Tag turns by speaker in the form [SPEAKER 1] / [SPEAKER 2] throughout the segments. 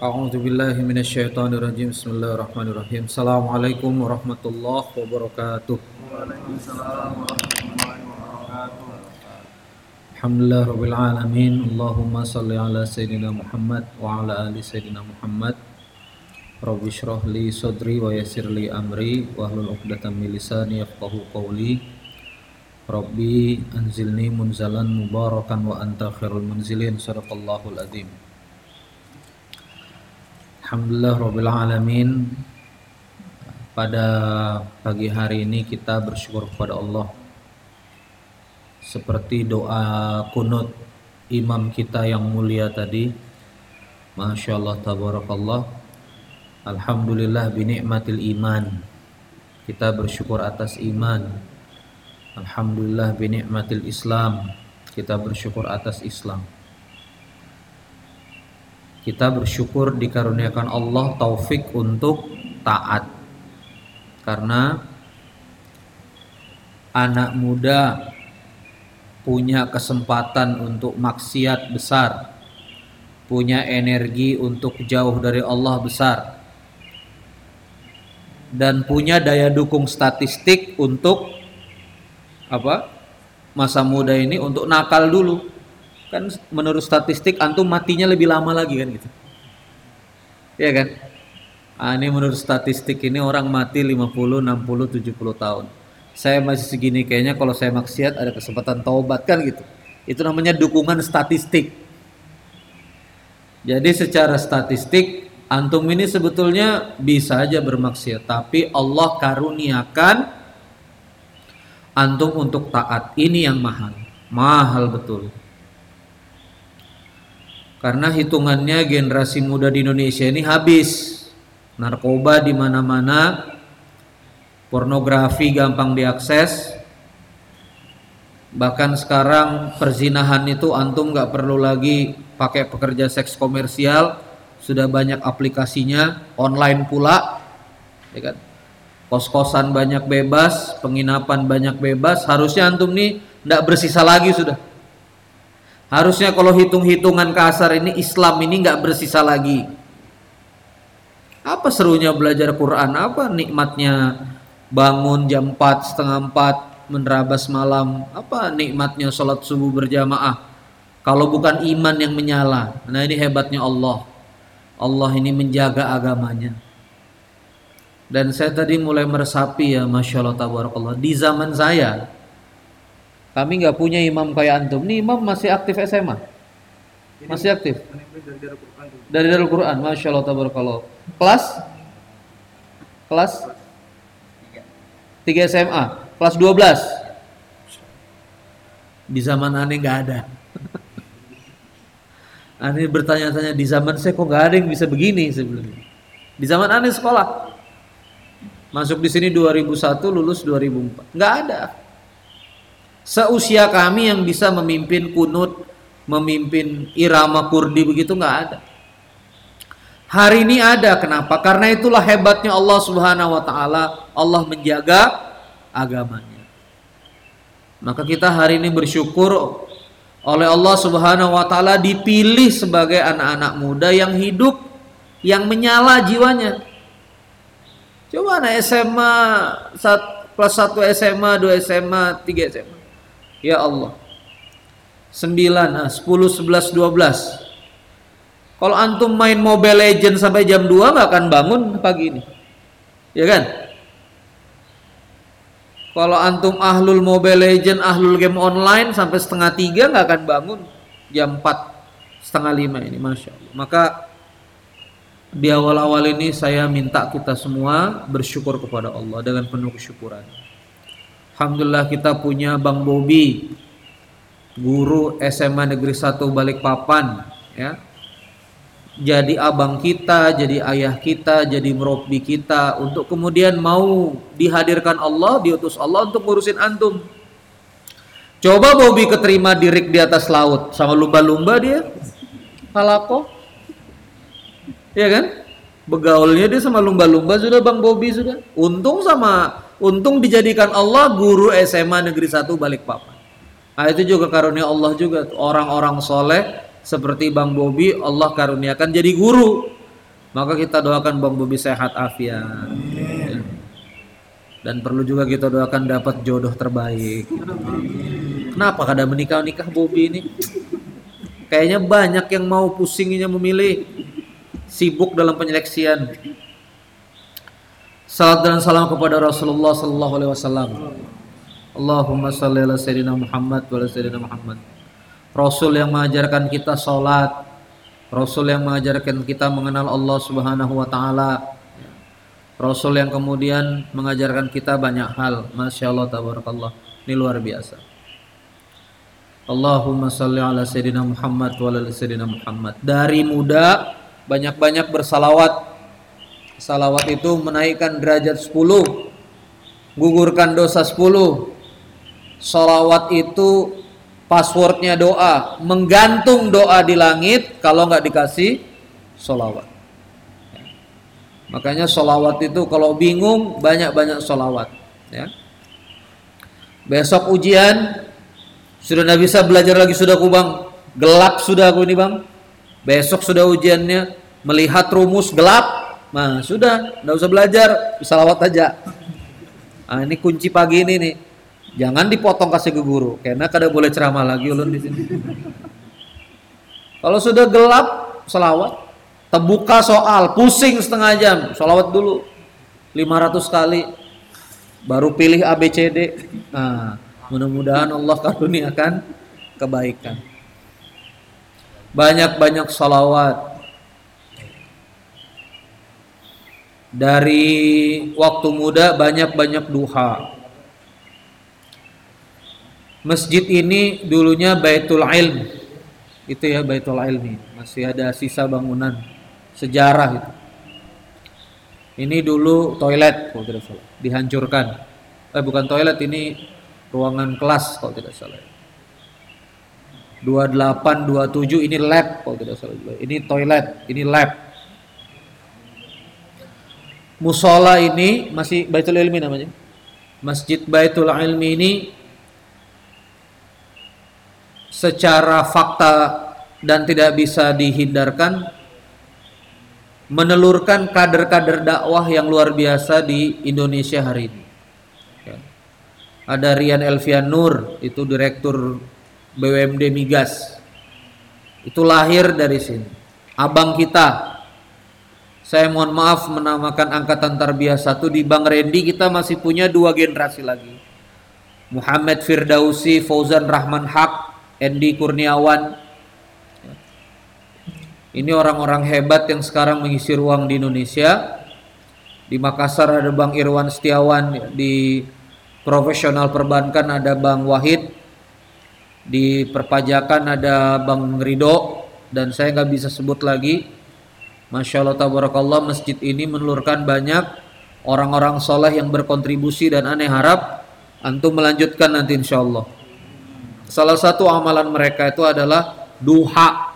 [SPEAKER 1] A'udzu billahi rajim. Bismillahirrahmanirrahim. Assalamualaikum warahmatullahi wabarakatuh.
[SPEAKER 2] Waalaikumsalam warahmatullahi wabarakatuh.
[SPEAKER 1] Allahumma shalli ala Muhammad wa ala ali Muhammad. Li sadri wa yassir li amri 'uqdatam min lisani yafqahu qawli. Rabbi anzilni munzalan mubarakan wa anta khairul munzilin. Azim. Alhamdulillah Rabbil Alamin. Pada pagi hari ini kita bersyukur kepada Allah. Seperti doa kunut imam kita yang mulia tadi. Masya Allah Tabarakallah. Alhamdulillah binikmatil iman. Kita bersyukur atas iman. Alhamdulillah binikmatil Islam. Kita bersyukur atas Islam kita bersyukur dikaruniakan Allah taufik untuk taat. Karena anak muda punya kesempatan untuk maksiat besar punya energi untuk jauh dari Allah besar dan punya daya dukung statistik untuk apa? Masa muda ini untuk nakal dulu kan menurut statistik antum matinya lebih lama lagi kan gitu. Ya kan? Ah, ini menurut statistik ini orang mati 50 60 70 tahun. Saya masih segini kayaknya kalau saya maksiat ada kesempatan taubat kan gitu. Itu namanya dukungan statistik. Jadi secara statistik antum ini sebetulnya bisa aja bermaksiat tapi Allah karuniakan antum untuk taat. Ini yang mahal. Mahal betul karena hitungannya generasi muda di Indonesia ini habis. Narkoba di mana-mana, pornografi gampang diakses. Bahkan sekarang perzinahan itu antum nggak perlu lagi pakai pekerja seks komersial, sudah banyak aplikasinya, online pula, ya kan? Kos-kosan banyak bebas, penginapan banyak bebas, harusnya antum nih nggak bersisa lagi sudah Harusnya kalau hitung-hitungan kasar ini Islam ini nggak bersisa lagi. Apa serunya belajar Quran? Apa nikmatnya bangun jam 4 setengah 4 menerabas malam? Apa nikmatnya sholat subuh berjamaah? Kalau bukan iman yang menyala. Nah ini hebatnya Allah. Allah ini menjaga agamanya. Dan saya tadi mulai meresapi ya Masya Allah Tabarakallah. Di zaman saya kami nggak punya imam kayak antum. Nih imam masih aktif SMA. Masih aktif. Dari Darul Quran. Masya Allah tabarakallah. Kelas? Kelas? 3 SMA. Kelas 12. Di zaman aneh nggak ada. aneh bertanya-tanya di zaman saya kok nggak ada yang bisa begini sebelumnya. Di zaman aneh sekolah. Masuk di sini 2001, lulus 2004. Nggak ada Seusia kami yang bisa memimpin kunut, memimpin irama kurdi begitu nggak ada. Hari ini ada, kenapa? Karena itulah hebatnya Allah Subhanahu wa taala, Allah menjaga agamanya. Maka kita hari ini bersyukur oleh Allah Subhanahu wa taala dipilih sebagai anak-anak muda yang hidup yang menyala jiwanya. Coba anak SMA kelas 1 SMA, 2 SMA, 3 SMA Ya Allah. 9, 10, 11, 12. Kalau antum main Mobile Legend sampai jam 2 nggak akan bangun pagi ini. Ya kan? Kalau antum ahlul Mobile Legend, ahlul game online sampai setengah tiga nggak akan bangun jam 4 setengah lima ini, masya Allah. Maka di awal-awal ini saya minta kita semua bersyukur kepada Allah dengan penuh kesyukuran. Alhamdulillah kita punya Bang Bobi guru SMA Negeri 1 Balikpapan ya jadi abang kita, jadi ayah kita, jadi merobbi kita untuk kemudian mau dihadirkan Allah, diutus Allah untuk ngurusin antum. Coba Bobi keterima dirik di atas laut sama lumba-lumba dia. Halako. Ya kan? Begaulnya dia sama lumba-lumba sudah Bang Bobi sudah. Untung sama Untung dijadikan Allah guru SMA Negeri 1 Balikpapan. Nah, itu juga karunia Allah juga. Orang-orang soleh seperti Bang Bobi Allah karuniakan jadi guru. Maka kita doakan Bang Bobi sehat afiat. Ya. Dan perlu juga kita doakan dapat jodoh terbaik. Kenapa kada menikah nikah Bobi ini? Kayaknya banyak yang mau pusingnya memilih, sibuk dalam penyeleksian. Salat dan salam kepada Rasulullah sallallahu alaihi wasallam. Allahumma salli ala sayyidina Muhammad wa ala sayyidina Muhammad. Rasul yang mengajarkan kita salat, Rasul yang mengajarkan kita mengenal Allah Subhanahu wa taala. Rasul yang kemudian mengajarkan kita banyak hal. Masya Allah tabarakallah. Ini luar biasa. Allahumma salli ala sayyidina Muhammad wa ala sayyidina Muhammad. Dari muda banyak-banyak bersalawat. Salawat itu menaikkan derajat 10. Gugurkan dosa 10. Salawat itu passwordnya doa, menggantung doa di langit kalau nggak dikasih solawat. Makanya solawat itu kalau bingung banyak-banyak solawat. Ya. Besok ujian sudah nggak bisa belajar lagi sudah aku bang, gelap sudah aku ini bang. Besok sudah ujiannya melihat rumus gelap, nah sudah nggak usah belajar, salawat aja. Nah, ini kunci pagi ini nih Jangan dipotong kasih ke guru, karena kada boleh ceramah lagi ulun di sini. Kalau sudah gelap, selawat. Terbuka soal, pusing setengah jam, selawat dulu. 500 kali. Baru pilih ABCD. Nah, mudah-mudahan Allah karuniakan kebaikan. Banyak-banyak salawat. Dari waktu muda banyak-banyak duha Masjid ini dulunya Baitul Ilm. Itu ya Baitul Ilmi. Masih ada sisa bangunan sejarah itu. Ini dulu toilet kalau tidak salah, dihancurkan. Eh bukan toilet ini ruangan kelas kalau tidak salah. 28 27 ini lab kalau tidak salah. Ini toilet, ini lab. Musola ini masih Baitul Ilmi namanya. Masjid Baitul Ilmi ini secara fakta dan tidak bisa dihindarkan menelurkan kader-kader dakwah yang luar biasa di Indonesia hari ini. Ada Rian Elvian Nur, itu direktur BUMD Migas. Itu lahir dari sini. Abang kita. Saya mohon maaf menamakan angkatan tarbiyah satu di Bang Rendi kita masih punya dua generasi lagi. Muhammad Firdausi, Fauzan Rahman Haq, Endi Kurniawan. Ini orang-orang hebat yang sekarang mengisi ruang di Indonesia. Di Makassar ada Bang Irwan Setiawan, di profesional perbankan ada Bang Wahid, di perpajakan ada Bang Rido, dan saya nggak bisa sebut lagi. Masya Allah tabarakallah masjid ini menelurkan banyak orang-orang soleh yang berkontribusi dan aneh harap antum melanjutkan nanti insya Allah. Salah satu amalan mereka itu adalah duha.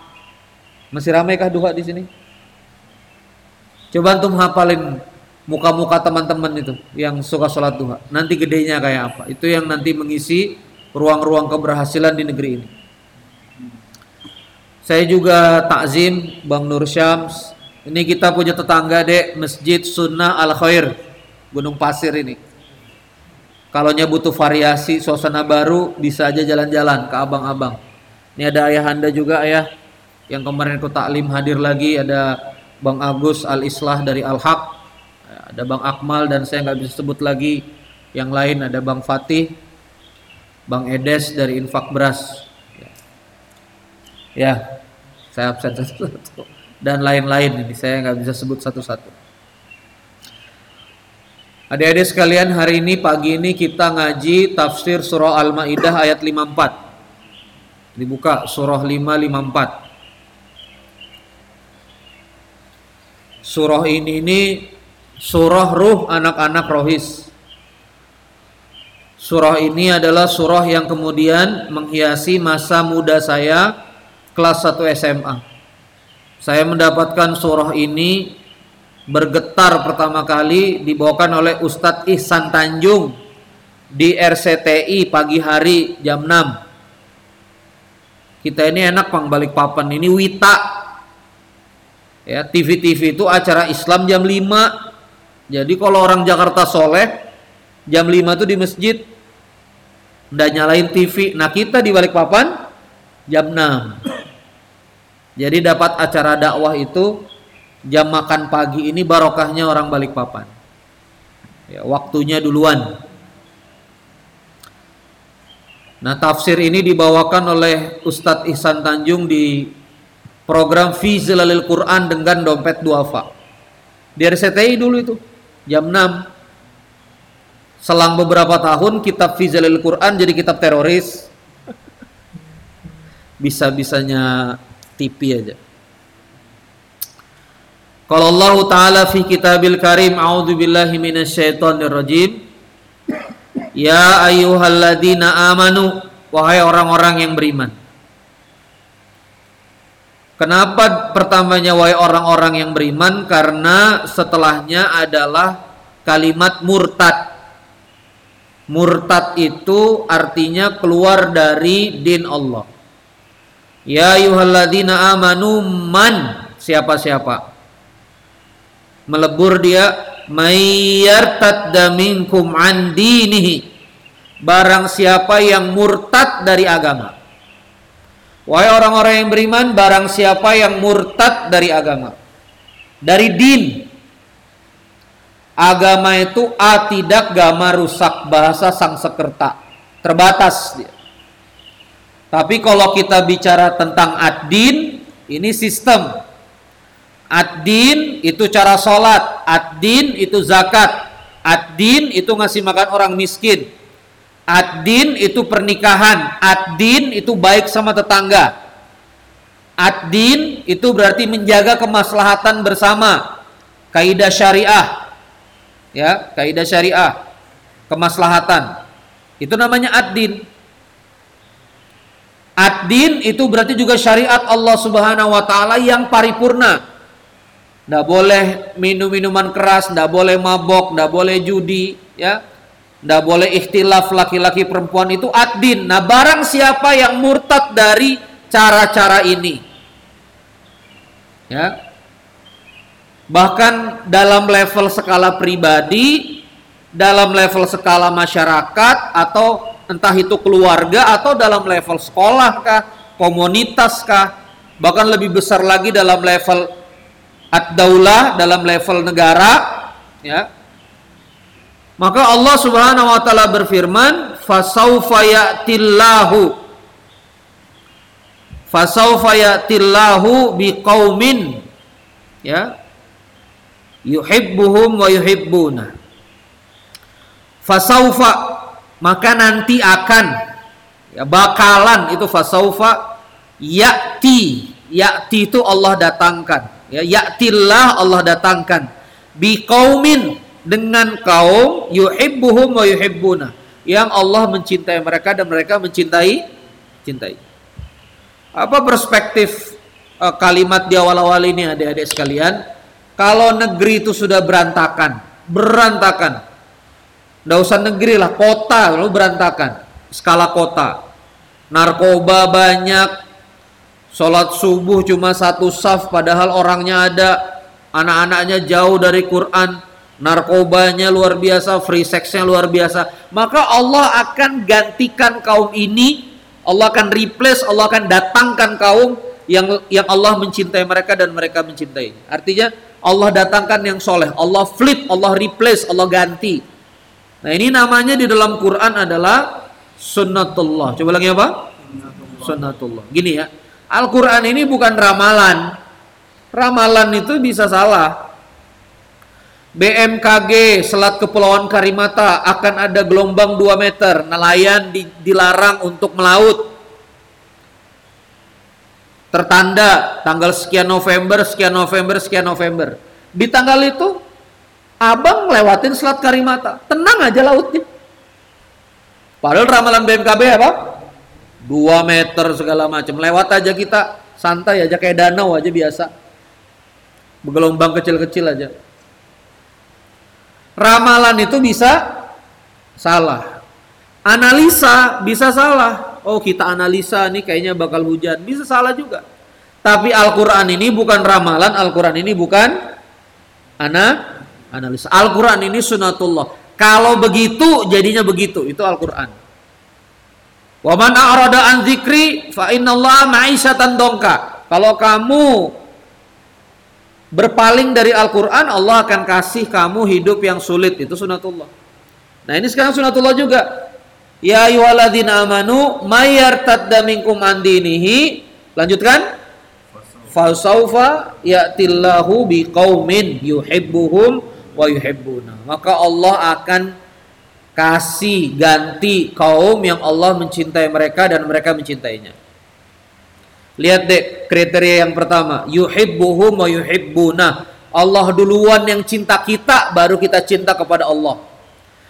[SPEAKER 1] Masih ramai kah duha di sini? Coba antum hafalin muka-muka teman-teman itu yang suka sholat duha. Nanti gedenya kayak apa? Itu yang nanti mengisi ruang-ruang keberhasilan di negeri ini. Saya juga takzim Bang Nur Syams. Ini kita punya tetangga dek. Masjid Sunnah Al Khair Gunung Pasir ini. Kalau butuh variasi suasana baru bisa aja jalan-jalan ke abang-abang. Ini ada ayah anda juga ayah. Yang kemarin aku taklim hadir lagi ada Bang Agus Al Islah dari Al Haq, ada Bang Akmal dan saya nggak bisa sebut lagi. Yang lain ada Bang Fatih, Bang Edes dari Infak Beras. Ya, saya absen satu-satu dan lain-lain ini saya nggak bisa sebut satu-satu. Adik-adik sekalian, hari ini pagi ini kita ngaji tafsir surah Al-Maidah ayat 54. Dibuka surah 554. Surah ini ini surah ruh anak-anak rohis. Surah ini adalah surah yang kemudian menghiasi masa muda saya kelas 1 SMA. Saya mendapatkan surah ini bergetar pertama kali dibawakan oleh Ustadz Ihsan Tanjung di RCTI pagi hari jam 6 kita ini enak pang balik papan ini Wita Ya, TV-TV itu acara Islam jam 5. Jadi kalau orang Jakarta soleh jam 5 itu di masjid udah nyalain TV. Nah, kita di Balikpapan jam 6. Jadi dapat acara dakwah itu jam makan pagi ini barokahnya orang Balikpapan. Ya, waktunya duluan. Nah, tafsir ini dibawakan oleh Ustadz Ihsan Tanjung di program Fizilalil Quran dengan dompet duafa. Di RCTI dulu itu jam 6. Selang beberapa tahun kitab Fizilalil Quran jadi kitab teroris. Bisa-bisanya TV aja. Kalau Allah Ta'ala fi kitabil karim A'udhu billahi minasyaitonir rajim Ya ayyuhalladzina amanu Wahai orang-orang yang beriman Kenapa pertamanya wahai orang-orang yang beriman? Karena setelahnya adalah kalimat murtad. Murtad itu artinya keluar dari din Allah. Ya yuhalladzina amanu man siapa-siapa. Melebur dia mayyartadda minkum an dinihi. Barang siapa yang murtad dari agama Wahai orang-orang yang beriman, barang siapa yang murtad dari agama, dari din. Agama itu a tidak gama rusak bahasa sang sekerta, terbatas dia. Tapi kalau kita bicara tentang ad-din, ini sistem. Ad-din itu cara sholat, ad-din itu zakat, ad-din itu ngasih makan orang miskin, Ad-din itu pernikahan, ad-din itu baik sama tetangga. Ad-din itu berarti menjaga kemaslahatan bersama. Kaidah syariah. Ya, kaidah syariah. Kemaslahatan. Itu namanya ad-din. Ad-din itu berarti juga syariat Allah Subhanahu wa taala yang paripurna. Nggak boleh minum minuman keras, nggak boleh mabok, nggak boleh judi, ya tidak boleh ikhtilaf laki-laki perempuan itu ad-din. Nah barang siapa yang murtad dari cara-cara ini. Ya. Bahkan dalam level skala pribadi, dalam level skala masyarakat atau entah itu keluarga atau dalam level sekolah kah, komunitas kah, bahkan lebih besar lagi dalam level ad-daulah, dalam level negara, ya. Maka Allah Subhanahu wa taala berfirman, "Fasaufa ya'tillahu. Fasaufa ya'tillahu biqaumin ya. Yuhibbuhum wa yuhibbuna. Fasaufa maka nanti akan ya bakalan itu fasaufa ya'ti ya'ti itu Allah datangkan ya ya'tillah Allah datangkan biqaumin dengan kaum yuhibbuhum wa yuhibbuna yang Allah mencintai mereka dan mereka mencintai cintai. Apa perspektif uh, kalimat di awal-awal ini adik-adik sekalian? Kalau negeri itu sudah berantakan, berantakan. Tidak usah negeri lah, kota lalu berantakan. Skala kota. Narkoba banyak, sholat subuh cuma satu saf padahal orangnya ada, anak-anaknya jauh dari Quran, narkobanya luar biasa, free sexnya luar biasa, maka Allah akan gantikan kaum ini, Allah akan replace, Allah akan datangkan kaum yang yang Allah mencintai mereka dan mereka mencintai. Artinya Allah datangkan yang soleh, Allah flip, Allah replace, Allah ganti. Nah ini namanya di dalam Quran adalah sunnatullah. Coba lagi apa? Sunnatullah. Gini ya, Al-Quran ini bukan ramalan. Ramalan itu bisa salah. BMKG Selat Kepulauan Karimata akan ada gelombang 2 meter, nelayan di, dilarang untuk melaut. Tertanda tanggal sekian November, sekian November, sekian November. Di tanggal itu abang lewatin Selat Karimata, tenang aja lautnya. Padahal ramalan BMKG apa? 2 meter segala macam. Lewat aja kita santai aja kayak danau aja biasa. Bergelombang kecil-kecil aja. Ramalan itu bisa salah. Analisa bisa salah. Oh kita analisa nih kayaknya bakal hujan. Bisa salah juga. Tapi Al-Qur'an ini bukan ramalan, Al-Qur'an ini bukan ana analisa. Al-Qur'an ini sunatullah. Kalau begitu jadinya begitu, itu Al-Qur'an. Wa man a'rada an dzikri fa innallaha ma'isyatan dongka. Kalau kamu berpaling dari Al-Qur'an, Allah akan kasih kamu hidup yang sulit. Itu sunatullah. Nah, ini sekarang sunatullah juga. Ya ayyuhalladzina amanu mayyartadda minkum an dinihi. Lanjutkan. Fasaufa ya'tillahu biqaumin yuhibbuhum wa yuhibbuna. Maka Allah akan kasih ganti kaum yang Allah mencintai mereka dan mereka mencintainya. Lihat deh kriteria yang pertama, yuhibbuhum wa yuhibbuna. Allah duluan yang cinta kita baru kita cinta kepada Allah.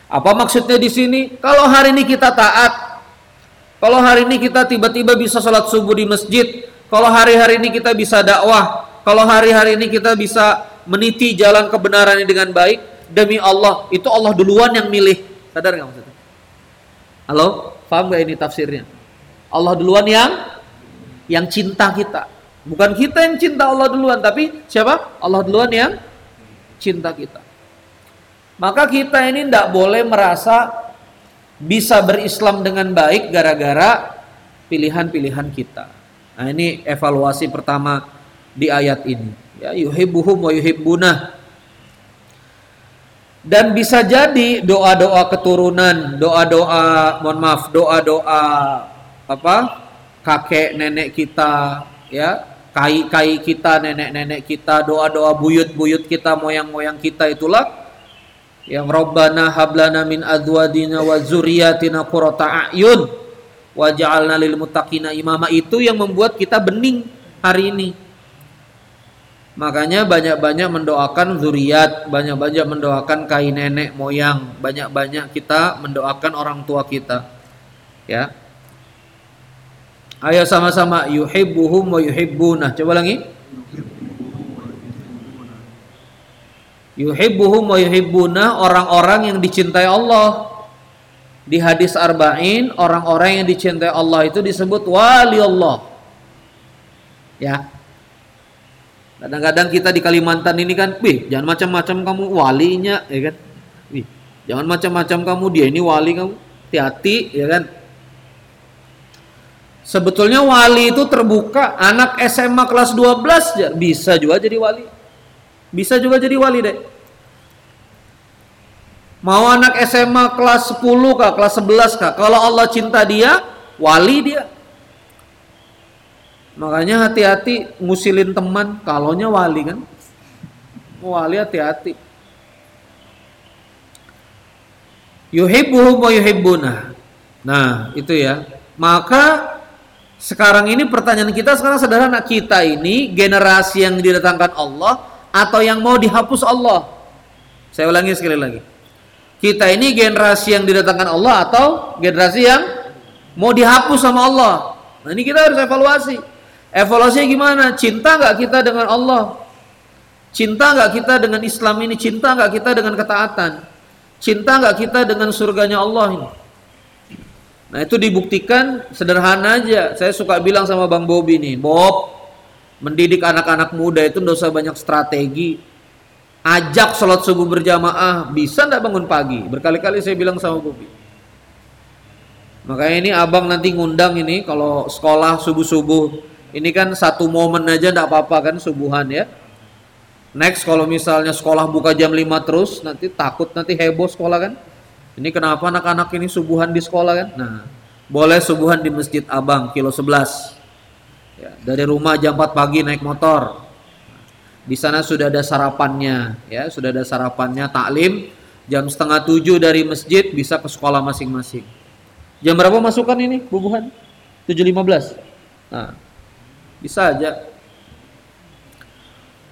[SPEAKER 1] Apa maksudnya di sini? Kalau hari ini kita taat, kalau hari ini kita tiba-tiba bisa sholat subuh di masjid, kalau hari-hari ini kita bisa dakwah, kalau hari-hari ini kita bisa meniti jalan kebenaran ini dengan baik, demi Allah, itu Allah duluan yang milih. Sadar nggak maksudnya? Halo, paham nggak ini tafsirnya? Allah duluan yang yang cinta kita. Bukan kita yang cinta Allah duluan, tapi siapa? Allah duluan yang cinta kita. Maka kita ini tidak boleh merasa bisa berislam dengan baik gara-gara pilihan-pilihan kita. Nah ini evaluasi pertama di ayat ini. Ya yuhibbuhum wa yuhibbuna. Dan bisa jadi doa-doa keturunan, doa-doa, mohon maaf, doa-doa apa? kakek nenek kita, ya, kai-kai kita, nenek-nenek kita, doa-doa buyut-buyut kita, moyang-moyang kita itulah yang Rabbana hablana min azwadina wa zuriyatina qurrata a'yun waj'alna lil muttaqina imama itu yang membuat kita bening hari ini. Makanya banyak-banyak mendoakan zuriat, banyak-banyak mendoakan kain nenek moyang, banyak-banyak kita mendoakan orang tua kita. Ya. Ayo sama-sama yuhibbuhum wa yuhibbuna. Coba lagi. Yuhibbuhum wa yuhibbuna orang-orang yang dicintai Allah. Di hadis arba'in orang-orang yang dicintai Allah itu disebut wali Allah. Ya. Kadang-kadang kita di Kalimantan ini kan, wih, jangan macam-macam kamu walinya, ya kan? Wih, jangan macam-macam kamu dia ini wali kamu. Hati-hati, ya kan? Sebetulnya wali itu terbuka, anak SMA kelas 12 bisa juga jadi wali. Bisa juga jadi wali deh. Mau anak SMA kelas 10 kah, kelas 11 kah? Kalau Allah cinta dia, wali dia. Makanya hati-hati ngusilin teman, kalaunya wali kan. Wali hati-hati. Yuhibbuhum wa yuhibbuna. Nah, itu ya. Maka sekarang ini pertanyaan kita sekarang sederhana, kita ini generasi yang didatangkan Allah atau yang mau dihapus Allah. Saya ulangi sekali lagi. Kita ini generasi yang didatangkan Allah atau generasi yang mau dihapus sama Allah. Nah ini kita harus evaluasi. Evaluasinya gimana? Cinta nggak kita dengan Allah? Cinta nggak kita dengan Islam ini? Cinta nggak kita dengan ketaatan? Cinta nggak kita dengan surganya Allah ini? Nah itu dibuktikan sederhana aja. Saya suka bilang sama Bang Bobi nih, Bob, mendidik anak-anak muda itu tidak usah banyak strategi ajak sholat subuh berjamaah bisa ndak bangun pagi berkali-kali saya bilang sama Bobi makanya ini abang nanti ngundang ini kalau sekolah subuh-subuh ini kan satu momen aja ndak apa-apa kan subuhan ya next kalau misalnya sekolah buka jam 5 terus nanti takut nanti heboh sekolah kan ini kenapa anak-anak ini subuhan di sekolah kan nah boleh subuhan di masjid abang kilo 11 Ya, dari rumah jam 4 pagi naik motor. Di sana sudah ada sarapannya, ya, sudah ada sarapannya taklim. Jam setengah tujuh dari masjid bisa ke sekolah masing-masing. Jam berapa masukan ini, bubuhan? 7.15. Nah, bisa aja.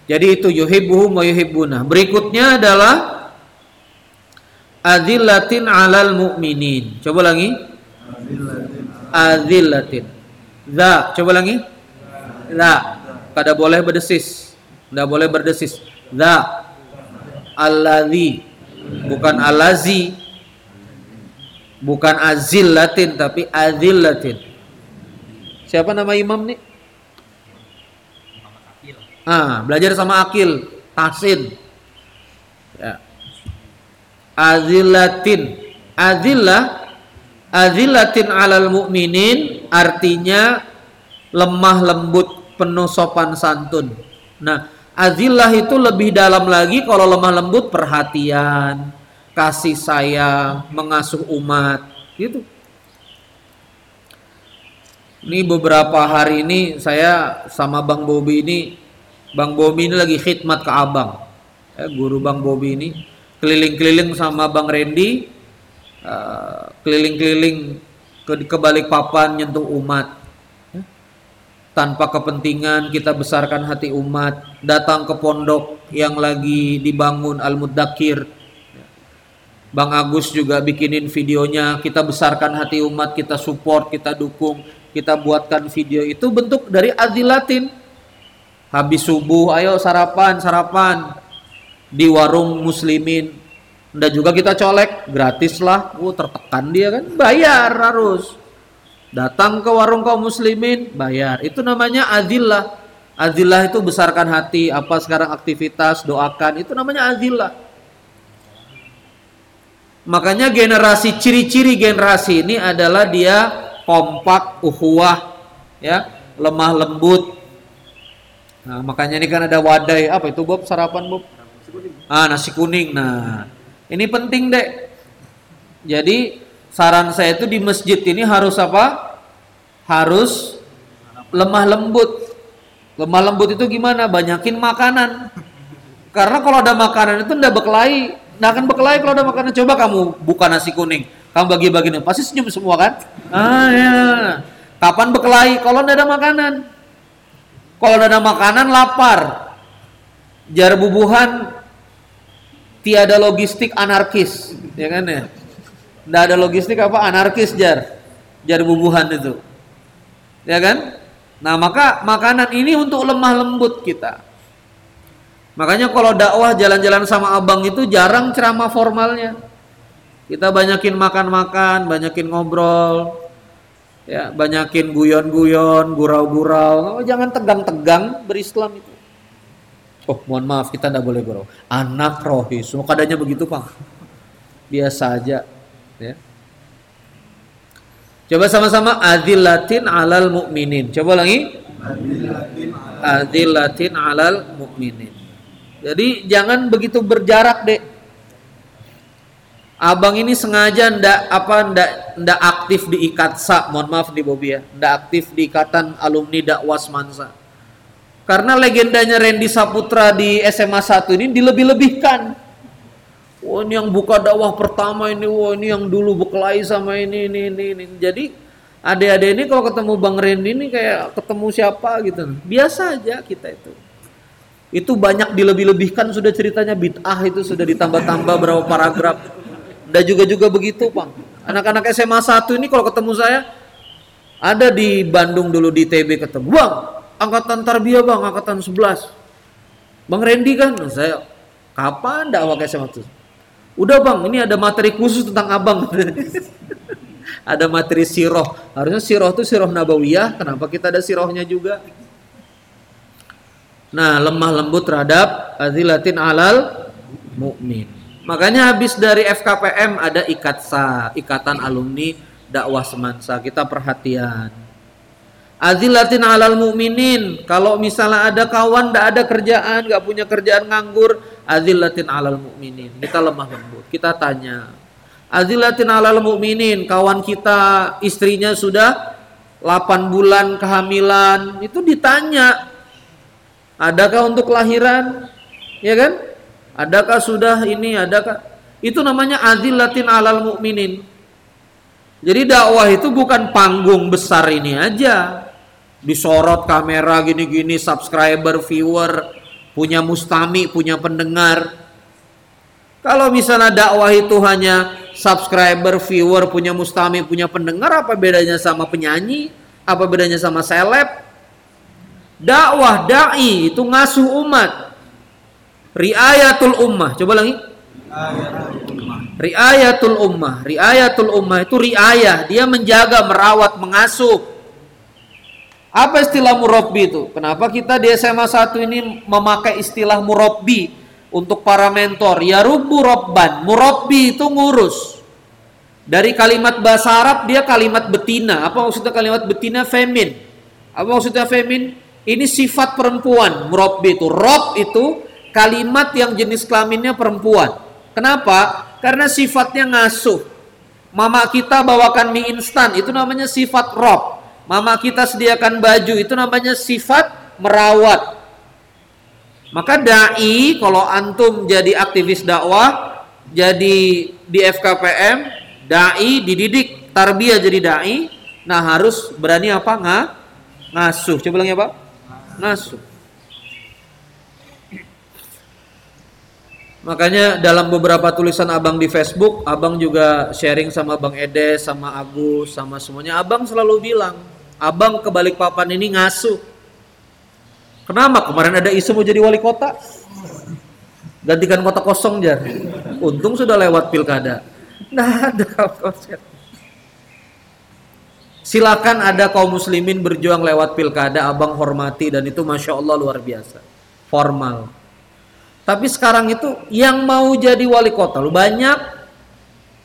[SPEAKER 1] Jadi itu yuhibbuhum wa yuhibbuna. Berikutnya adalah azillatin alal mu'minin. Coba lagi. Azillatin. Za, coba lagi. La. Kada boleh berdesis. Tidak boleh berdesis. Za. Alladhi. Bukan alazi. Bukan azillatin tapi azillatin. Siapa nama imam nih? Ah, belajar sama akil, tasin. Ya. Azillatin. Azillah azillatin alal mu'minin artinya lemah lembut penuh sopan santun. Nah, azillah itu lebih dalam lagi kalau lemah lembut perhatian, kasih sayang, mengasuh umat, gitu. Ini beberapa hari ini saya sama Bang Bobi ini, Bang Bobi ini lagi khidmat ke Abang. Eh, guru Bang Bobi ini keliling-keliling sama Bang Randy, uh, keliling-keliling ke, ke balik papan nyentuh umat. Ya. Tanpa kepentingan kita besarkan hati umat, datang ke pondok yang lagi dibangun Al-Muddakir. Bang Agus juga bikinin videonya, kita besarkan hati umat, kita support, kita dukung kita buatkan video itu bentuk dari azilatin habis subuh ayo sarapan sarapan. Di warung muslimin. Dan juga kita colek gratis lah. Oh tertekan dia kan? Bayar harus. Datang ke warung kaum muslimin bayar. Itu namanya azillah. Azillah itu besarkan hati. Apa sekarang aktivitas doakan. Itu namanya azillah. Makanya generasi ciri-ciri generasi ini adalah dia kompak, uhuwah, ya, lemah lembut. Nah, makanya ini kan ada wadai. Apa itu Bob? Sarapan Bob? Ah, nasi kuning. Nah, ini penting dek. Jadi saran saya itu di masjid ini harus apa? Harus lemah lembut. Lemah lembut itu gimana? Banyakin makanan. Karena kalau ada makanan itu ndak berkelahi. Nggak akan berkelahi kalau ada makanan. Coba kamu buka nasi kuning kamu bagi-bagi pasti senyum semua kan? Ah ya. Kapan berkelahi? Kalau tidak ada makanan. Kalau ada makanan lapar. Jar bubuhan tiada logistik anarkis, ya kan ya? Tidak ada logistik apa anarkis jar. Jar bubuhan itu. Ya kan? Nah, maka makanan ini untuk lemah lembut kita. Makanya kalau dakwah jalan-jalan sama abang itu jarang ceramah formalnya kita banyakin makan-makan, banyakin ngobrol, ya, banyakin guyon-guyon, gurau-gurau. Oh, jangan tegang-tegang berislam itu. Oh, mohon maaf, kita tidak boleh gurau. Anak rohis, kadanya begitu, Pak. Biasa aja, ya. Coba sama-sama adillatin alal mukminin. Coba lagi. Adillatin alal mukminin. Jadi jangan begitu berjarak, Dek Abang ini sengaja ndak apa ndak ndak aktif di IKATSA, mohon maaf di Bobi ya, ndak aktif di Ikatan Alumni Dakwah Mansa. Karena legendanya Randy Saputra di SMA 1 ini dilebih-lebihkan. Wah ini yang buka dakwah pertama ini, wah ini yang dulu berkelahi sama ini, ini, ini, ini. Jadi adik-adik ini kalau ketemu Bang Randy ini kayak ketemu siapa gitu. Biasa aja kita itu. Itu banyak dilebih-lebihkan sudah ceritanya bid'ah itu sudah ditambah-tambah berapa paragraf dan juga juga begitu, Bang. Anak-anak SMA 1 ini kalau ketemu saya ada di Bandung dulu di TB ketemu. Bang, angkatan tarbiyah, Bang, angkatan 11. Bang Randy kan, nah, saya kapan dakwah ke SMA 1? Udah, Bang, ini ada materi khusus tentang Abang. ada materi siroh. Harusnya siroh itu siroh nabawiyah, kenapa kita ada sirohnya juga? Nah, lemah lembut terhadap azilatin alal mukmin. Makanya habis dari FKPM ada IKATSA, Ikatan Alumni Dakwah Semansa. Kita perhatian. Azilatin alal mu'minin. Kalau misalnya ada kawan tidak ada kerjaan, nggak punya kerjaan nganggur, azilatin alal mu'minin. Kita lemah lembut. Kita tanya. Azilatin alal mu'minin. Kawan kita istrinya sudah 8 bulan kehamilan. Itu ditanya. Adakah untuk kelahiran? Ya kan? Adakah sudah ini? Adakah? Itu namanya azillatin alal mukminin. Jadi dakwah itu bukan panggung besar ini aja. Disorot kamera gini-gini, subscriber, viewer, punya mustami, punya pendengar. Kalau misalnya dakwah itu hanya subscriber, viewer, punya mustami, punya pendengar, apa bedanya sama penyanyi? Apa bedanya sama seleb? Dakwah, dai itu ngasuh umat. Riayatul ummah. Coba lagi. Riayatul ummah. Riayatul ummah itu riayah. Dia menjaga, merawat, mengasuh. Apa istilah murabbi itu? Kenapa kita di SMA 1 ini memakai istilah murabbi untuk para mentor? Ya rubu robban. Murabbi itu ngurus. Dari kalimat bahasa Arab dia kalimat betina. Apa maksudnya kalimat betina? Femin. Apa maksudnya femin? Ini sifat perempuan. Murabbi itu. Rob itu kalimat yang jenis kelaminnya perempuan. Kenapa? Karena sifatnya ngasuh. Mama kita bawakan mie instan, itu namanya sifat rob. Mama kita sediakan baju, itu namanya sifat merawat. Maka dai kalau antum jadi aktivis dakwah, jadi di FKPM, dai dididik tarbiyah jadi dai, nah harus berani apa? Nggak ngasuh. Coba lagi apa? Ngasuh. Makanya dalam beberapa tulisan abang di Facebook, abang juga sharing sama bang Edes, sama Agus, sama semuanya. Abang selalu bilang, abang ke papan ini ngasuh. Kenapa? Kemarin ada isu mau jadi wali kota. Gantikan kota kosong jar. Untung sudah lewat pilkada. Nah ada konsep. Silakan ada kaum muslimin berjuang lewat pilkada, abang hormati dan itu masya Allah luar biasa. Formal tapi sekarang itu yang mau jadi wali kota lu banyak.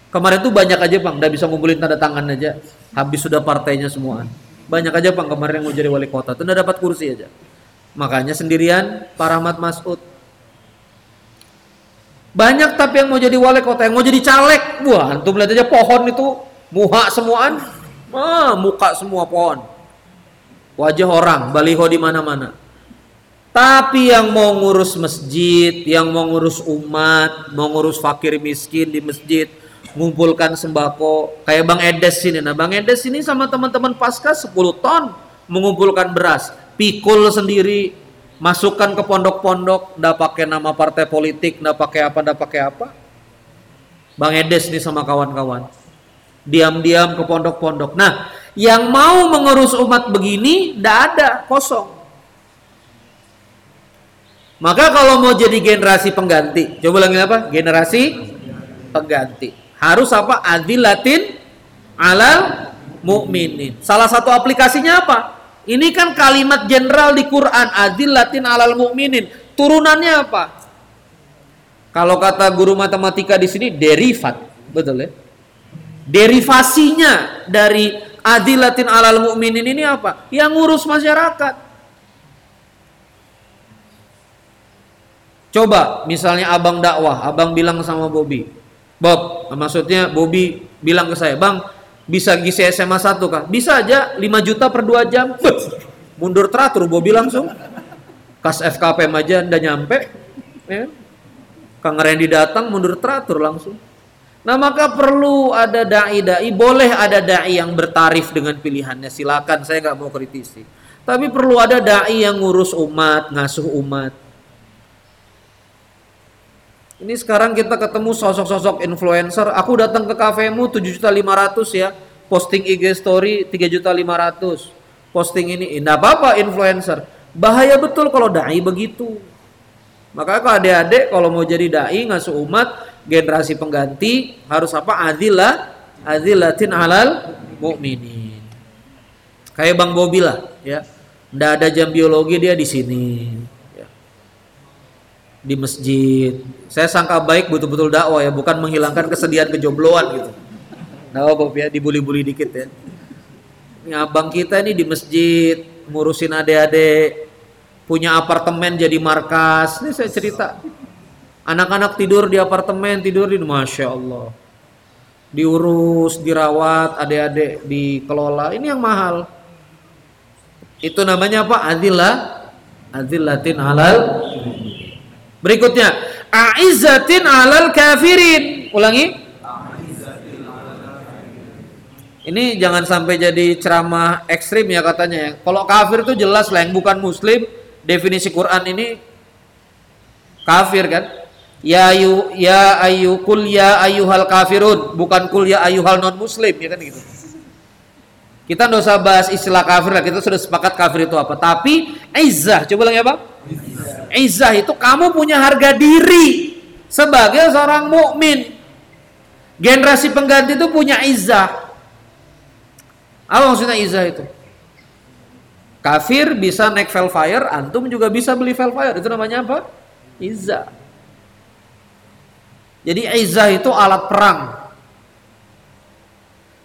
[SPEAKER 1] Kemarin tuh banyak aja bang, udah bisa ngumpulin tanda tangan aja. Habis sudah partainya semua. Banyak aja bang kemarin yang mau jadi wali kota, tuh udah dapat kursi aja. Makanya sendirian Pak Rahmat Masud. Banyak tapi yang mau jadi wali kota, yang mau jadi caleg. Wah, antum lihat aja pohon itu muha semuaan. Ah, muka semua pohon. Wajah orang, baliho di mana-mana. Tapi yang mau ngurus masjid, yang mau ngurus umat, mau ngurus fakir miskin di masjid, ngumpulkan sembako, kayak Bang Edes ini. Nah, Bang Edes ini sama teman-teman pasca 10 ton mengumpulkan beras, pikul sendiri, masukkan ke pondok-pondok, ndak pakai nama partai politik, ndak pakai apa, ndak pakai apa. Bang Edes nih sama kawan-kawan. Diam-diam ke pondok-pondok. Nah, yang mau mengurus umat begini ndak ada, kosong. Maka kalau mau jadi generasi pengganti, coba lagi apa? Generasi pengganti. Harus apa? Adilatin alal mukminin. Salah satu aplikasinya apa? Ini kan kalimat general di Quran, adilatin alal mukminin. Turunannya apa? Kalau kata guru matematika di sini derivat, betul ya? Derivasinya dari adilatin alal mukminin ini apa? Yang ngurus masyarakat. Coba misalnya abang dakwah, abang bilang sama Bobby, Bob, maksudnya Bobby bilang ke saya, Bang, bisa gisi SMA 1 kah? Bisa aja 5 juta per 2 jam. Mundur teratur Bobby langsung. Kas FKP aja udah nyampe. Ya. Kang Randy datang mundur teratur langsung. Nah maka perlu ada dai-dai, boleh ada dai yang bertarif dengan pilihannya, silakan saya nggak mau kritisi. Tapi perlu ada dai yang ngurus umat, ngasuh umat. Ini sekarang kita ketemu sosok-sosok influencer. Aku datang ke kafemu 7 juta 500 ya. Posting IG story 3 juta 500. Posting ini, enggak apa-apa influencer. Bahaya betul kalau dai begitu. Maka kalau adik-adik kalau mau jadi dai ngasuh umat generasi pengganti harus apa? Adilah adilatin alal mukminin. Kayak Bang Bobi lah ya. Enggak ada jam biologi dia di sini di masjid. Saya sangka baik betul-betul dakwah ya, bukan menghilangkan kesedihan kejombloan gitu. Nah, Bob ya, dibully-bully dikit ya. Ini abang kita ini di masjid, ngurusin adik-adik, punya apartemen jadi markas. Ini saya cerita. Anak-anak tidur di apartemen, tidur di Masya Allah. Diurus, dirawat, adik-adik dikelola. Ini yang mahal. Itu namanya apa? Adillah. Adillatin halal Berikutnya, a'izzatin 'alal kafirin. Ulangi. Ini jangan sampai jadi ceramah ekstrim ya katanya ya. Kalau kafir itu jelas lah yang bukan muslim, definisi Quran ini kafir kan? Ya ayu ya ayu kul ya ayuhal kafirun, bukan kul ya ayuhal non muslim ya kan gitu. Kita nggak usah bahas istilah kafir lah, kita sudah sepakat kafir itu apa. Tapi izzah, coba lagi apa? Izzah itu kamu punya harga diri sebagai seorang mukmin. Generasi pengganti itu punya izzah. Apa maksudnya izzah itu? Kafir bisa naik Velfire, antum juga bisa beli Velfire. Itu namanya apa? Izzah. Jadi izzah itu alat perang.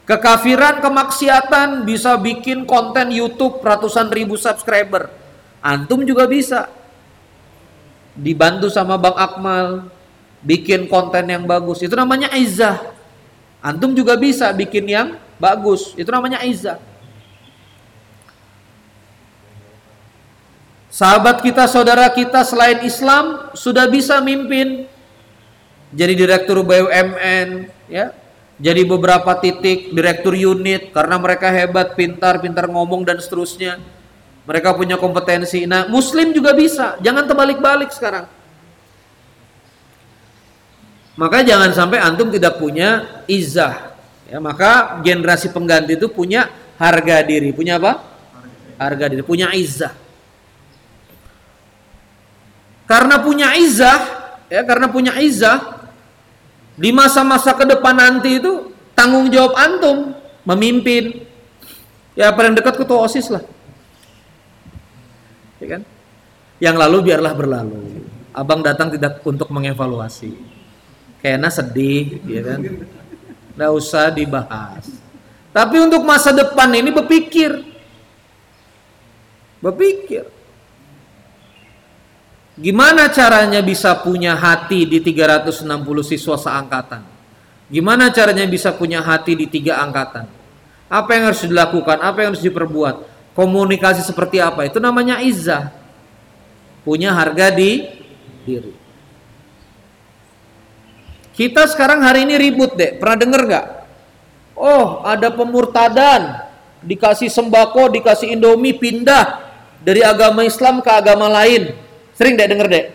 [SPEAKER 1] Kekafiran, kemaksiatan bisa bikin konten YouTube ratusan ribu subscriber. Antum juga bisa. Dibantu sama Bang Akmal, bikin konten yang bagus. Itu namanya izzah. Antum juga bisa bikin yang bagus. Itu namanya izzah. Sahabat kita, saudara kita selain Islam sudah bisa mimpin jadi direktur BUMN, ya, jadi beberapa titik direktur unit karena mereka hebat, pintar, pintar ngomong dan seterusnya. Mereka punya kompetensi. Nah, Muslim juga bisa. Jangan terbalik-balik sekarang. Maka jangan sampai antum tidak punya izah. Ya, maka generasi pengganti itu punya harga diri. Punya apa? Harga diri. Punya izah. Karena punya izah, ya karena punya izah, di masa-masa ke depan nanti itu tanggung jawab antum memimpin. Ya paling dekat ketua OSIS lah. Ya kan? Yang lalu biarlah berlalu. Abang datang tidak untuk mengevaluasi. Kayaknya sedih, ya kan? Nggak usah dibahas. Tapi untuk masa depan ini berpikir. Berpikir. Gimana caranya bisa punya hati di 360 siswa seangkatan? Gimana caranya bisa punya hati di tiga angkatan? Apa yang harus dilakukan? Apa yang harus diperbuat? Komunikasi seperti apa? Itu namanya izah. Punya harga di diri. Kita sekarang hari ini ribut deh. Pernah denger gak? Oh, ada pemurtadan. Dikasih sembako, dikasih indomie, pindah dari agama Islam ke agama lain Sering deh denger deh.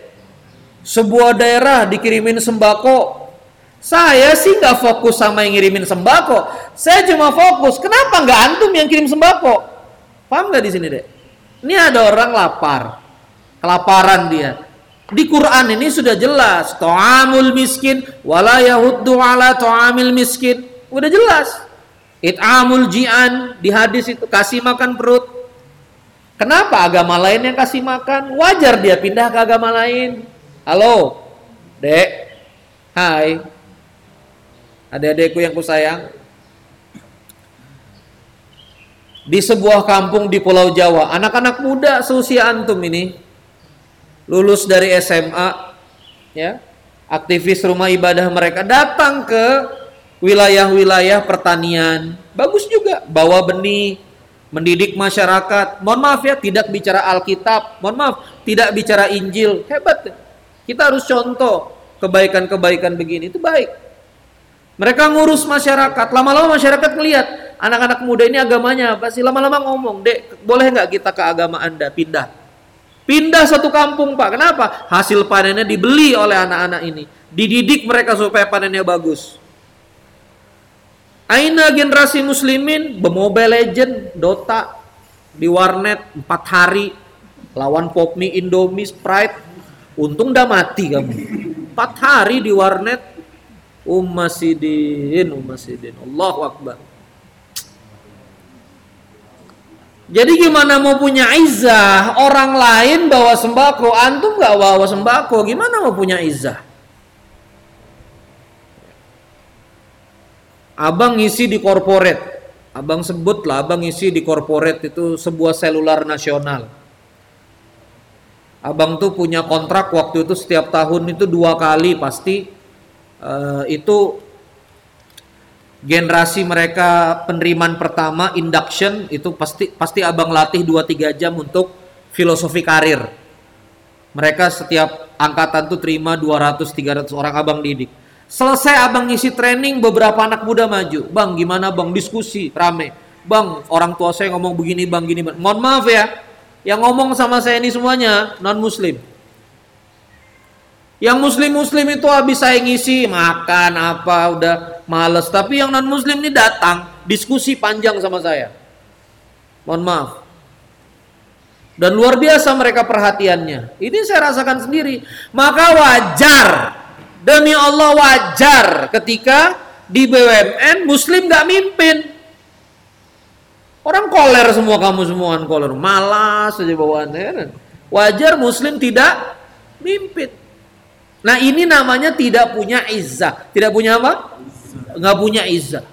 [SPEAKER 1] Sebuah daerah dikirimin sembako. Saya sih nggak fokus sama yang ngirimin sembako. Saya cuma fokus. Kenapa nggak antum yang kirim sembako? Paham nggak di sini deh? Ini ada orang lapar, kelaparan dia. Di Quran ini sudah jelas, to'amul miskin, wala yahuddu ala to'amil miskin. Udah jelas. It'amul ji'an, di hadis itu kasih makan perut. Kenapa agama lain yang kasih makan? Wajar dia pindah ke agama lain. Halo, dek. Hai. Adik-adikku yang kusayang. Di sebuah kampung di Pulau Jawa, anak-anak muda seusia antum ini lulus dari SMA, ya, aktivis rumah ibadah mereka datang ke wilayah-wilayah pertanian. Bagus juga, bawa benih, mendidik masyarakat. Mohon maaf ya, tidak bicara Alkitab. Mohon maaf, tidak bicara Injil. Hebat. Kita harus contoh kebaikan-kebaikan begini itu baik. Mereka ngurus masyarakat. Lama-lama masyarakat melihat anak-anak muda ini agamanya apa sih? Lama-lama ngomong, dek, boleh nggak kita ke agama anda pindah? Pindah satu kampung pak. Kenapa? Hasil panennya dibeli oleh anak-anak ini. Dididik mereka supaya panennya bagus. Aina generasi muslimin bermobile legend, Dota di warnet 4 hari lawan Popmi, Indomie, Sprite. Untung udah mati kamu. 4 hari di warnet Ummasidin, Ummasidin. Allahu Akbar. Jadi gimana mau punya izah? Orang lain bawa sembako, antum nggak bawa sembako, gimana mau punya izah? Abang ngisi di corporate. Abang sebut lah, abang ngisi di corporate itu sebuah selular nasional. Abang tuh punya kontrak waktu itu setiap tahun itu dua kali pasti uh, itu generasi mereka penerimaan pertama induction itu pasti pasti abang latih 2-3 jam untuk filosofi karir. Mereka setiap angkatan tuh terima 200-300 orang abang didik Selesai abang ngisi training, beberapa anak muda maju. Bang, gimana bang? Diskusi, rame. Bang, orang tua saya ngomong begini, bang, gini. Bang. Mohon maaf ya, yang ngomong sama saya ini semuanya non-muslim. Yang muslim-muslim itu habis saya ngisi, makan apa, udah males. Tapi yang non-muslim ini datang, diskusi panjang sama saya. Mohon maaf. Dan luar biasa mereka perhatiannya. Ini saya rasakan sendiri. Maka wajar Demi Allah wajar ketika di BUMN Muslim gak mimpin. Orang koler semua kamu semua kan koler, malas saja bawaannya. Kan? Wajar muslim tidak mimpin. Nah ini namanya tidak punya izzah. Tidak punya apa? Nggak punya izzah.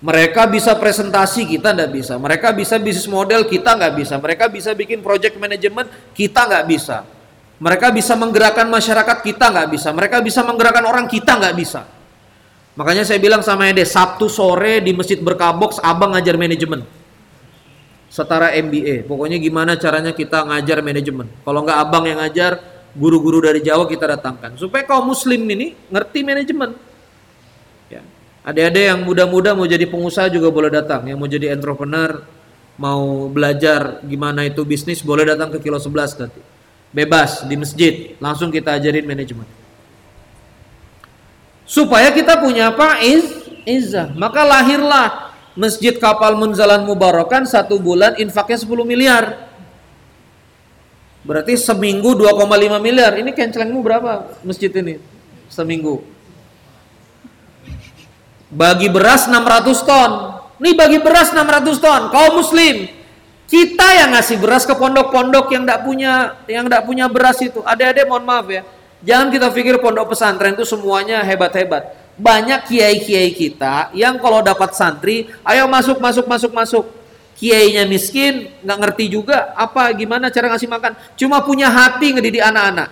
[SPEAKER 1] Mereka bisa presentasi, kita nggak bisa. Mereka bisa bisnis model, kita nggak bisa. Mereka bisa bikin project management, kita nggak bisa. Mereka bisa menggerakkan masyarakat, kita nggak bisa. Mereka bisa menggerakkan orang, kita nggak bisa. Makanya saya bilang sama Ede, Sabtu sore di Masjid Berkabox, abang ngajar manajemen. Setara MBA. Pokoknya gimana caranya kita ngajar manajemen. Kalau nggak abang yang ngajar, guru-guru dari Jawa kita datangkan. Supaya kaum muslim ini ngerti manajemen. Ya. Adik-adik yang muda-muda mau jadi pengusaha juga boleh datang. Yang mau jadi entrepreneur, mau belajar gimana itu bisnis, boleh datang ke kilo 11 nanti. Bebas di masjid, langsung kita ajarin manajemen. Supaya kita punya apa? Iz izzah. Maka lahirlah masjid kapal Munzalan Mubarakan satu bulan infaknya 10 miliar. Berarti seminggu 2,5 miliar. Ini kencelengmu berapa masjid ini? Seminggu. Bagi beras 600 ton. Nih bagi beras 600 ton. Kaum muslim kita yang ngasih beras ke pondok-pondok yang tidak punya yang tidak punya beras itu ada-ada mohon maaf ya Jangan kita pikir pondok pesantren itu semuanya hebat-hebat. Banyak kiai-kiai kita yang kalau dapat santri, ayo masuk, masuk, masuk, masuk. Kiainya miskin, nggak ngerti juga apa gimana cara ngasih makan. Cuma punya hati ngedidik anak-anak.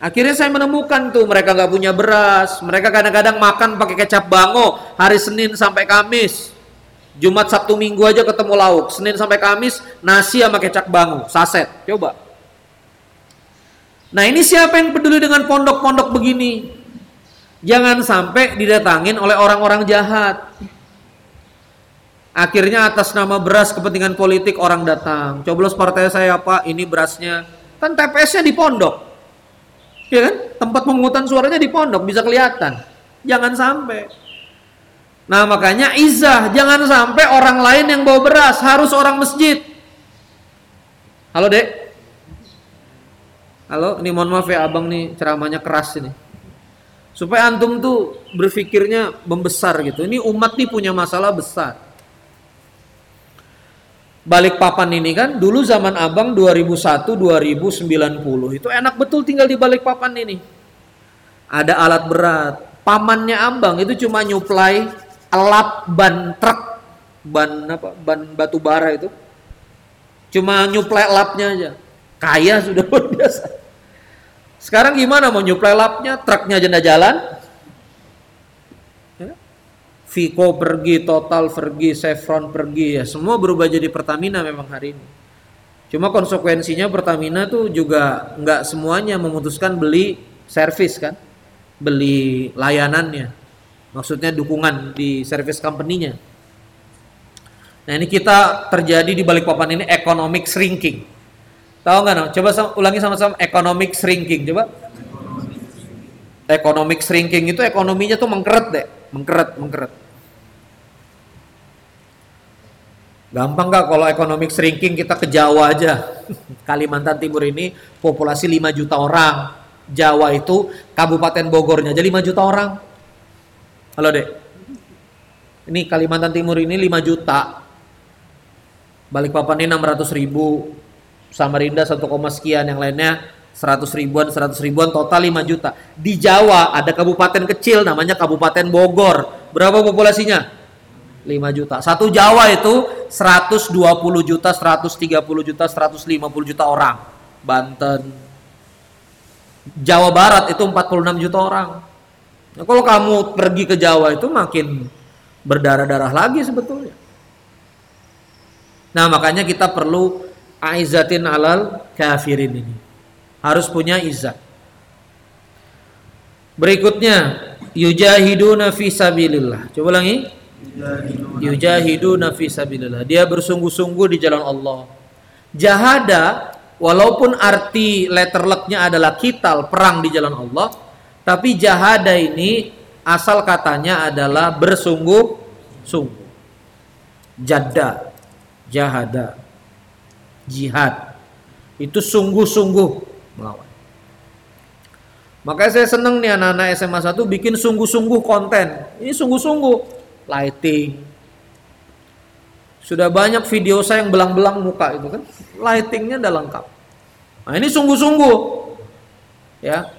[SPEAKER 1] Akhirnya saya menemukan tuh mereka nggak punya beras, mereka kadang-kadang makan pakai kecap bango hari Senin sampai Kamis. Jumat Sabtu Minggu aja ketemu lauk, Senin sampai Kamis nasi sama kecap bango, saset. Coba Nah ini siapa yang peduli dengan pondok-pondok begini? Jangan sampai didatangin oleh orang-orang jahat. Akhirnya atas nama beras kepentingan politik orang datang. Coblos partai saya apa? Ini berasnya. Kan TPS-nya di pondok. Ya kan? Tempat pemungutan suaranya di pondok bisa kelihatan. Jangan sampai. Nah makanya izah, jangan sampai orang lain yang bawa beras, harus orang masjid. Halo dek, Halo, ini mohon maaf ya abang nih ceramahnya keras ini. Supaya antum tuh berpikirnya membesar gitu. Ini umat nih punya masalah besar. Balik papan ini kan dulu zaman abang 2001 2090 itu enak betul tinggal di balik papan ini. Ada alat berat. Pamannya abang itu cuma nyuplai elap ban truk, ban apa? Ban batu bara itu. Cuma nyuplai elapnya aja. Kaya sudah luar biasa. Sekarang gimana mau nyuplai lapnya, truknya aja jalan? Ya. Vico pergi, Total pergi, Chevron pergi, ya semua berubah jadi Pertamina memang hari ini. Cuma konsekuensinya Pertamina tuh juga nggak semuanya memutuskan beli servis kan, beli layanannya, maksudnya dukungan di service company-nya. Nah ini kita terjadi di balik papan ini economic shrinking Tahu nggak? No? Coba ulangi sama-sama economic shrinking. Coba. Economic shrinking itu ekonominya tuh mengkeret deh, mengkeret, mengkeret. Gampang nggak kalau economic shrinking kita ke Jawa aja. Kalimantan Timur ini populasi 5 juta orang. Jawa itu Kabupaten Bogornya aja 5 juta orang. Halo dek. Ini Kalimantan Timur ini 5 juta. Balikpapan ini 600 ribu. Samarinda 1, sekian yang lainnya 100 ribuan 100 ribuan total 5 juta. Di Jawa ada kabupaten kecil namanya Kabupaten Bogor. Berapa populasinya? 5 juta. Satu Jawa itu 120 juta 130 juta 150 juta orang. Banten. Jawa Barat itu 46 juta orang nah, kalau kamu pergi ke Jawa itu makin berdarah-darah lagi sebetulnya nah makanya kita perlu aizatin alal kafirin ini. Harus punya izzat. Berikutnya yujahiduna fi sabilillah. Coba ulangi. Yujahiduna fi sabilillah. Dia bersungguh-sungguh di jalan Allah. Jahada walaupun arti letter lucknya adalah kital perang di jalan Allah, tapi jahada ini asal katanya adalah bersungguh-sungguh. Jadda, jahada jihad. Itu sungguh-sungguh melawan. Makanya saya seneng nih anak-anak SMA 1 bikin sungguh-sungguh konten. Ini sungguh-sungguh. Lighting, Sudah banyak video saya yang belang-belang muka itu kan. Lightingnya udah lengkap. Nah ini sungguh-sungguh. Ya.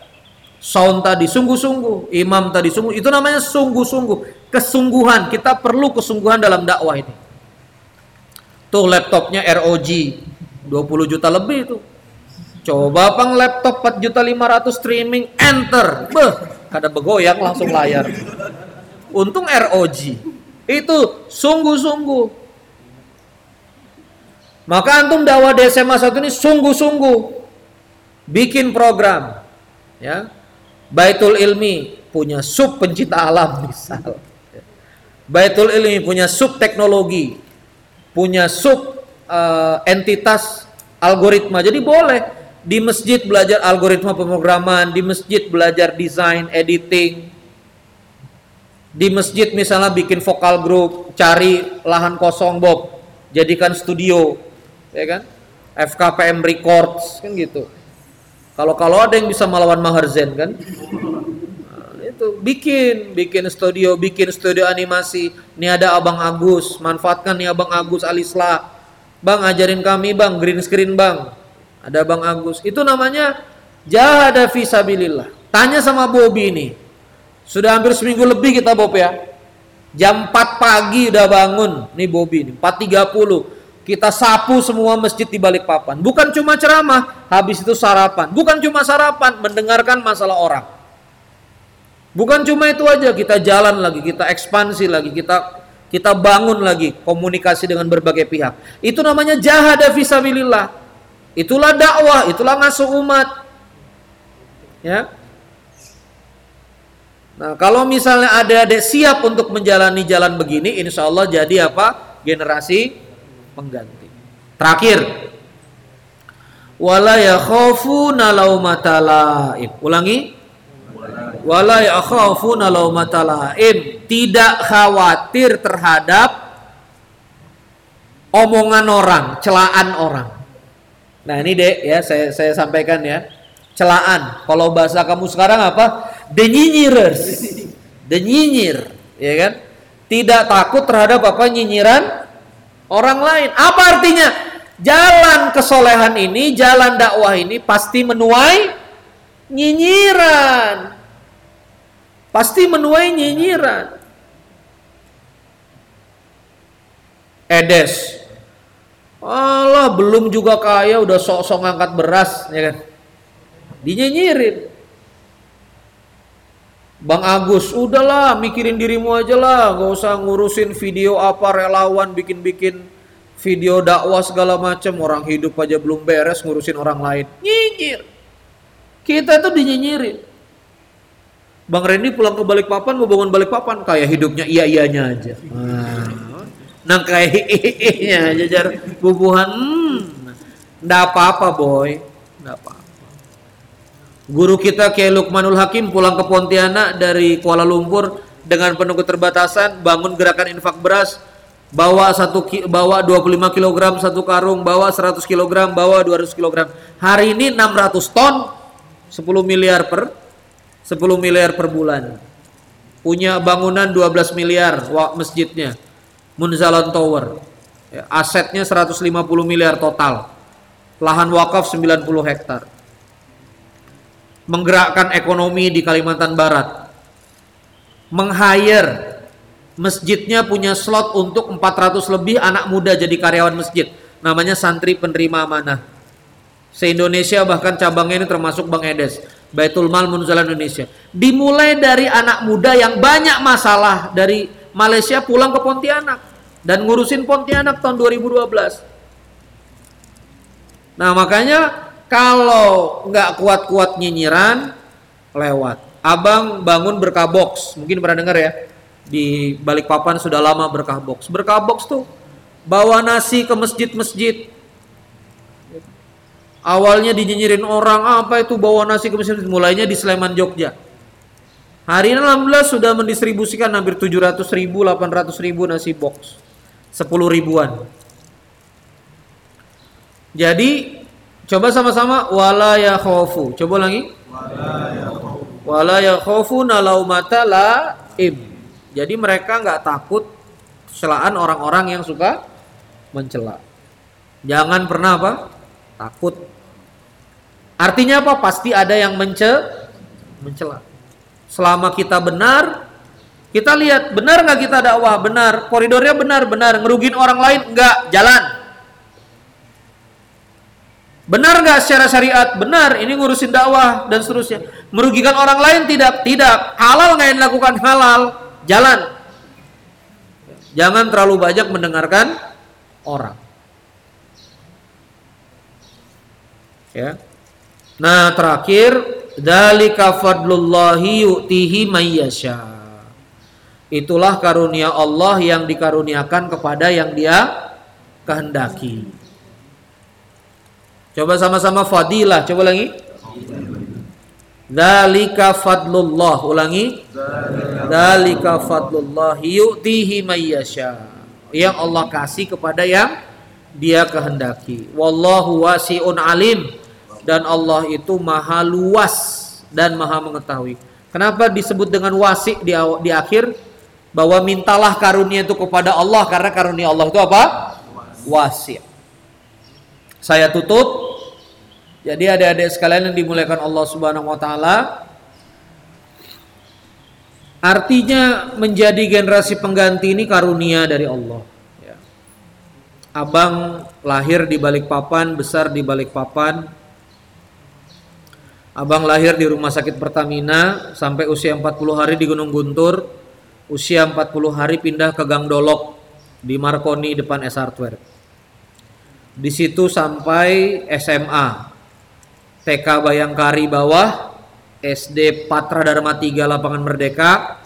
[SPEAKER 1] Sound tadi sungguh-sungguh. Imam tadi sungguh. Itu namanya sungguh-sungguh. Kesungguhan. Kita perlu kesungguhan dalam dakwah ini. Tuh laptopnya ROG. 20 juta lebih itu. Coba pang laptop 4 juta 500 streaming. Enter. Beh. Kada begoyang langsung layar. Untung ROG. Itu sungguh-sungguh. Maka antum dakwah di SMA 1 ini sungguh-sungguh bikin program ya. Baitul Ilmi punya sub pencipta alam misal. Baitul Ilmi punya sub teknologi, punya sub uh, entitas algoritma. Jadi boleh di masjid belajar algoritma pemrograman, di masjid belajar desain, editing. Di masjid misalnya bikin vokal group, cari lahan kosong Bob, jadikan studio ya kan? FKPM Records kan gitu. Kalau kalau ada yang bisa melawan Maharzen kan? Nah, itu bikin, bikin studio, bikin studio animasi. Ini ada Abang Agus, manfaatkan nih Abang Agus Alisla. Bang ajarin kami Bang green screen Bang. Ada Bang Agus. Itu namanya jahada fisabilillah. Tanya sama Bobby ini. Sudah hampir seminggu lebih kita Bob ya. Jam 4 pagi udah bangun. Nih Bobby ini, 4.30 kita sapu semua masjid di balik papan. Bukan cuma ceramah, habis itu sarapan. Bukan cuma sarapan, mendengarkan masalah orang. Bukan cuma itu aja, kita jalan lagi, kita ekspansi lagi, kita kita bangun lagi komunikasi dengan berbagai pihak. Itu namanya jahada fisabilillah. Itulah dakwah, itulah ngasuh umat. Ya. Nah, kalau misalnya ada adik siap untuk menjalani jalan begini, insya Allah jadi apa? Generasi pengganti. Terakhir, wala yakhafuna laumata. Ulangi. Wala yakhafuna laumata. Tidak khawatir terhadap omongan orang, celaan orang. Nah, ini Dek ya saya saya sampaikan ya. Celaan. Kalau bahasa kamu sekarang apa? The nyinyirers. The nyinyir, ya kan? Tidak takut terhadap apa nyinyiran orang lain. Apa artinya? Jalan kesolehan ini, jalan dakwah ini pasti menuai nyinyiran. Pasti menuai nyinyiran. Edes. Allah belum juga kaya udah sok-sok ngangkat beras ya kan. Dinyinyirin. Bang Agus, udahlah mikirin dirimu aja lah, gak usah ngurusin video apa relawan bikin-bikin video dakwah segala macam orang hidup aja belum beres ngurusin orang lain. Nyinyir. Kita tuh dinyinyirin. Bang Randy pulang ke Balikpapan mau bangun Balikpapan kayak hidupnya iya iyanya aja. Nah, nang kayak nya aja jar bubuhan. Hmm, ndak apa-apa boy, ndak apa. Guru kita Kiai Lukmanul Hakim pulang ke Pontianak dari Kuala Lumpur dengan penuh keterbatasan bangun gerakan infak beras bawa satu bawa 25 kg satu karung bawa 100 kg bawa 200 kg hari ini 600 ton 10 miliar per 10 miliar per bulan. Punya bangunan 12 miliar masjidnya Munzalan Tower. Ya, asetnya 150 miliar total. Lahan wakaf 90 hektar menggerakkan ekonomi di Kalimantan Barat. Meng-hire masjidnya punya slot untuk 400 lebih anak muda jadi karyawan masjid. Namanya santri penerima amanah. Se-Indonesia bahkan cabangnya ini termasuk Bang Edes. Baitul Mal Munzalan Indonesia. Dimulai dari anak muda yang banyak masalah dari Malaysia pulang ke Pontianak dan ngurusin Pontianak tahun 2012. Nah makanya kalau nggak kuat-kuat nyinyiran, lewat. Abang bangun berkah box, mungkin pernah dengar ya. Di balik papan sudah lama berkah box. Berkah box tuh bawa nasi ke masjid-masjid. Awalnya dinyinyirin orang, apa itu bawa nasi ke masjid? Mulainya di Sleman, Jogja. Hari ini alhamdulillah sudah mendistribusikan hampir 700 ribu, 800 ribu nasi box. 10 ribuan. Jadi Coba sama-sama wala ya khofu. Coba lagi. Wala ya khofu nalaumata laim. Jadi mereka nggak takut celaan orang-orang yang suka mencela. Jangan pernah apa? Takut. Artinya apa? Pasti ada yang mence mencela. Selama kita benar, kita lihat benar nggak kita dakwah? Benar. Koridornya benar, benar. Ngerugin orang lain enggak, jalan. Benar nggak secara syariat? Benar. Ini ngurusin dakwah dan seterusnya. Merugikan orang lain tidak, tidak. Halal nggak yang dilakukan halal, jalan. Jangan terlalu banyak mendengarkan orang. Ya. Nah, terakhir dalika fadlullahi yu'tihi mayyasha. Itulah karunia Allah yang dikaruniakan kepada yang Dia kehendaki. Coba sama-sama fadilah, coba lagi. Dalika fadlullah, ulangi. Dalika fadlullah yu'tihi mayyasha. Yang Allah kasih kepada yang Dia kehendaki. Wallahu wasi'un alim dan Allah itu maha luas dan maha mengetahui. Kenapa disebut dengan wasi di, di akhir? Bahwa mintalah karunia itu kepada Allah karena karunia Allah itu apa? Wasi. Saya tutup. Jadi adik-adik sekalian yang dimuliakan Allah Subhanahu wa taala, artinya menjadi generasi pengganti ini karunia dari Allah. Ya. Abang lahir di Balikpapan, besar di Balikpapan, Abang lahir di rumah sakit Pertamina sampai usia 40 hari di Gunung Guntur. Usia 40 hari pindah ke Gang Dolok di Marconi depan S Hardware. Di situ sampai SMA. TK Bayangkari bawah, SD Patra Dharma 3 Lapangan Merdeka,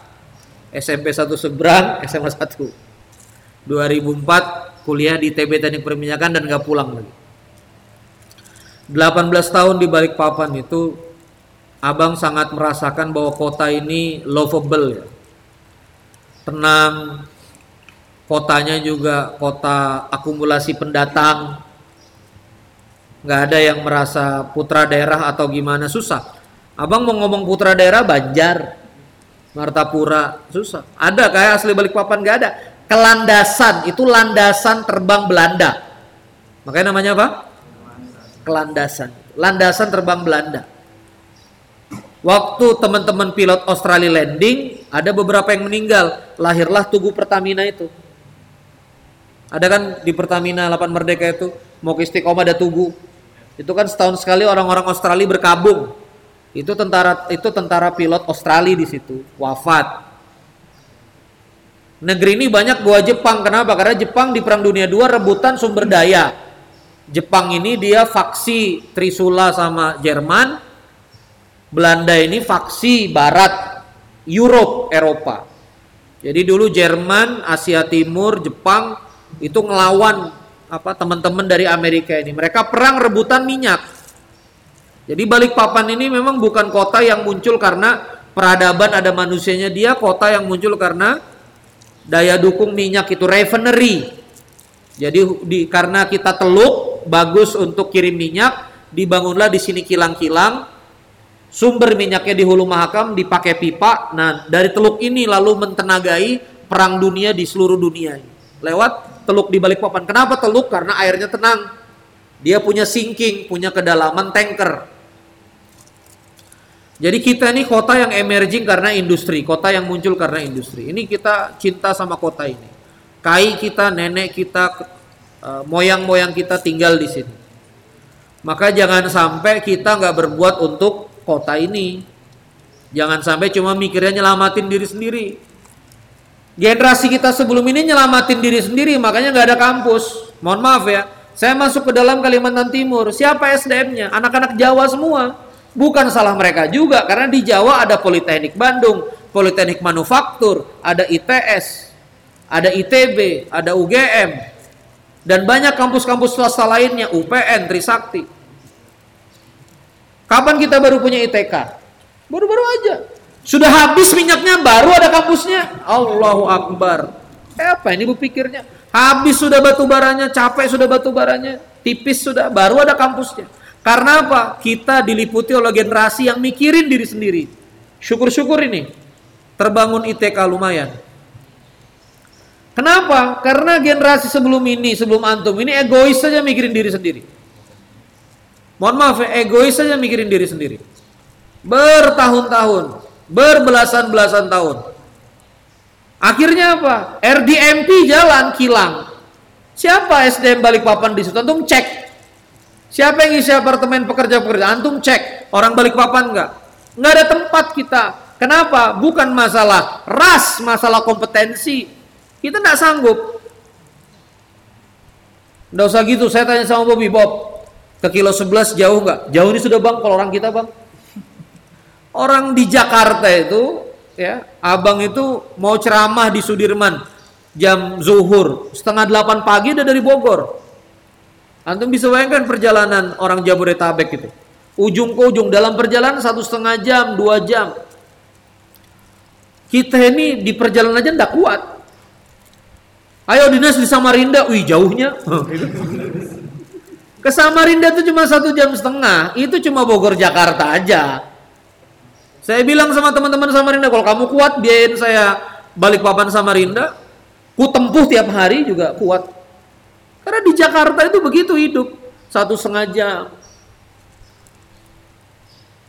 [SPEAKER 1] SMP 1 Seberang, SMA 1. 2004 kuliah di TB Teknik Perminyakan dan gak pulang lagi. 18 tahun di balik papan itu Abang sangat merasakan bahwa kota ini lovable ya. Tenang, kotanya juga kota akumulasi pendatang. Nggak ada yang merasa putra daerah atau gimana susah. Abang mau ngomong putra daerah Banjar, Martapura susah. Ada kayak asli balik papan nggak ada. Kelandasan itu landasan terbang Belanda. Makanya namanya apa? kelandasan. Landasan terbang Belanda. Waktu teman-teman pilot Australia landing, ada beberapa yang meninggal. Lahirlah Tugu Pertamina itu. Ada kan di Pertamina 8 Merdeka itu, mau ke Istiqomah ada Tugu. Itu kan setahun sekali orang-orang Australia berkabung. Itu tentara itu tentara pilot Australia di situ, wafat. Negeri ini banyak gua Jepang. Kenapa? Karena Jepang di Perang Dunia II rebutan sumber daya Jepang ini dia faksi Trisula sama Jerman. Belanda ini faksi barat Europe, Eropa. Jadi dulu Jerman, Asia Timur, Jepang itu ngelawan apa teman-teman dari Amerika ini. Mereka perang rebutan minyak. Jadi Balikpapan ini memang bukan kota yang muncul karena peradaban ada manusianya dia, kota yang muncul karena daya dukung minyak itu refinery. Jadi di, karena kita teluk bagus untuk kirim minyak, dibangunlah di sini kilang-kilang. Sumber minyaknya di Hulu Mahakam dipakai pipa. Nah, dari teluk ini lalu mentenagai perang dunia di seluruh dunia. Lewat teluk di balik papan. Kenapa teluk? Karena airnya tenang. Dia punya sinking, punya kedalaman tanker. Jadi kita ini kota yang emerging karena industri, kota yang muncul karena industri. Ini kita cinta sama kota ini. Kai kita, nenek kita, Eh, moyang-moyang kita tinggal di sini. Maka jangan sampai kita nggak berbuat untuk kota ini. Jangan sampai cuma mikirnya nyelamatin diri sendiri. Generasi kita sebelum ini nyelamatin diri sendiri, makanya nggak ada kampus. Mohon maaf ya, saya masuk ke dalam Kalimantan Timur. Siapa SDM-nya? Anak-anak Jawa semua. Bukan salah mereka juga, karena di Jawa ada Politeknik Bandung, Politeknik Manufaktur, ada ITS, ada ITB, ada UGM, dan banyak kampus-kampus swasta lainnya, UPN, Trisakti. Kapan kita baru punya ITK? Baru-baru aja. Sudah habis minyaknya, baru ada kampusnya. Allahu Akbar. Eh, apa ini berpikirnya? Habis sudah batu baranya, capek sudah batu baranya, tipis sudah, baru ada kampusnya. Karena apa? Kita diliputi oleh generasi yang mikirin diri sendiri. Syukur-syukur ini. Terbangun ITK lumayan. Kenapa? Karena generasi sebelum ini, sebelum antum ini egois saja mikirin diri sendiri. Mohon maaf egois saja mikirin diri sendiri. Bertahun-tahun, berbelasan-belasan tahun. Akhirnya apa? RDMP jalan kilang. Siapa SDM Balikpapan di situ? Antum cek. Siapa yang isi apartemen pekerja-pekerja? Antum cek. Orang Balikpapan enggak? Enggak ada tempat kita. Kenapa? Bukan masalah ras, masalah kompetensi, kita tidak sanggup. Tidak usah gitu. Saya tanya sama Bobby Bob, ke kilo 11 jauh nggak? Jauh ini sudah bang. Kalau orang kita bang, orang di Jakarta itu, ya, abang itu mau ceramah di Sudirman jam zuhur setengah delapan pagi udah dari Bogor. Antum bisa bayangkan perjalanan orang Jabodetabek itu. Ujung ke ujung dalam perjalanan satu setengah jam, dua jam. Kita ini di perjalanan aja tidak kuat. Ayo dinas di Samarinda, wih jauhnya. Ke Samarinda itu cuma satu jam setengah, itu cuma Bogor Jakarta aja. Saya bilang sama teman-teman Samarinda, kalau kamu kuat biayain saya balik papan Samarinda, ku tempuh tiap hari juga kuat. Karena di Jakarta itu begitu hidup, satu setengah jam.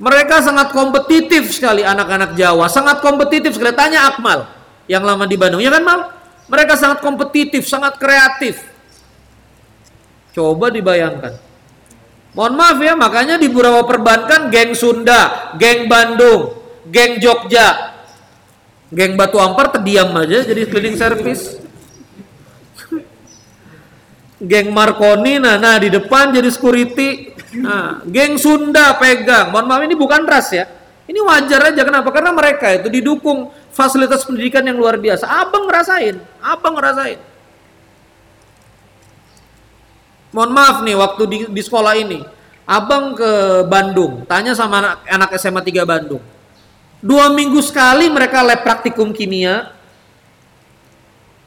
[SPEAKER 1] Mereka sangat kompetitif sekali anak-anak Jawa, sangat kompetitif sekali. Tanya Akmal yang lama di Bandung, ya kan Mal? Mereka sangat kompetitif, sangat kreatif. Coba dibayangkan. Mohon maaf ya, makanya di beberapa perbankan geng Sunda, geng Bandung, geng Jogja, geng Batu Ampar terdiam aja jadi cleaning service. geng Marconi, nah, nah di depan jadi security. Nah, geng Sunda pegang. Mohon maaf ini bukan ras ya. Ini wajar aja kenapa? Karena mereka itu didukung fasilitas pendidikan yang luar biasa. Abang ngerasain, abang ngerasain. Mohon maaf nih waktu di, di sekolah ini, abang ke Bandung, tanya sama anak, anak SMA 3 Bandung. Dua minggu sekali mereka lab praktikum kimia.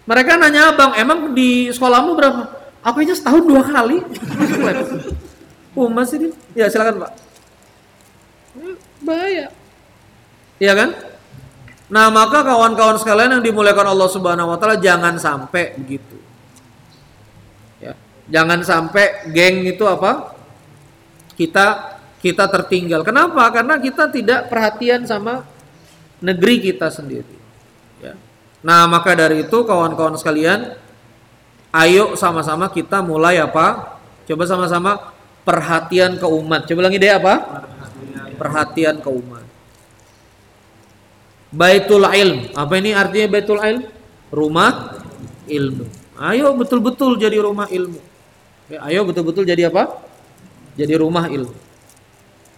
[SPEAKER 1] Mereka nanya abang, emang di sekolahmu berapa? Apa aja setahun dua kali? oh masih Ya silakan pak. Bahaya. Iya kan? Nah, maka kawan-kawan sekalian yang dimuliakan Allah Subhanahu wa taala jangan sampai begitu. Jangan sampai geng itu apa? Kita kita tertinggal. Kenapa? Karena kita tidak perhatian sama negeri kita sendiri. Ya. Nah, maka dari itu kawan-kawan sekalian, ayo sama-sama kita mulai apa? Coba sama-sama perhatian ke umat. Coba lagi deh apa? Perhatian ke umat. Baitul ilm. Apa ini artinya baitul ilm? Rumah ilmu. Ayo betul-betul jadi rumah ilmu. Ayo betul-betul jadi apa? Jadi rumah ilmu.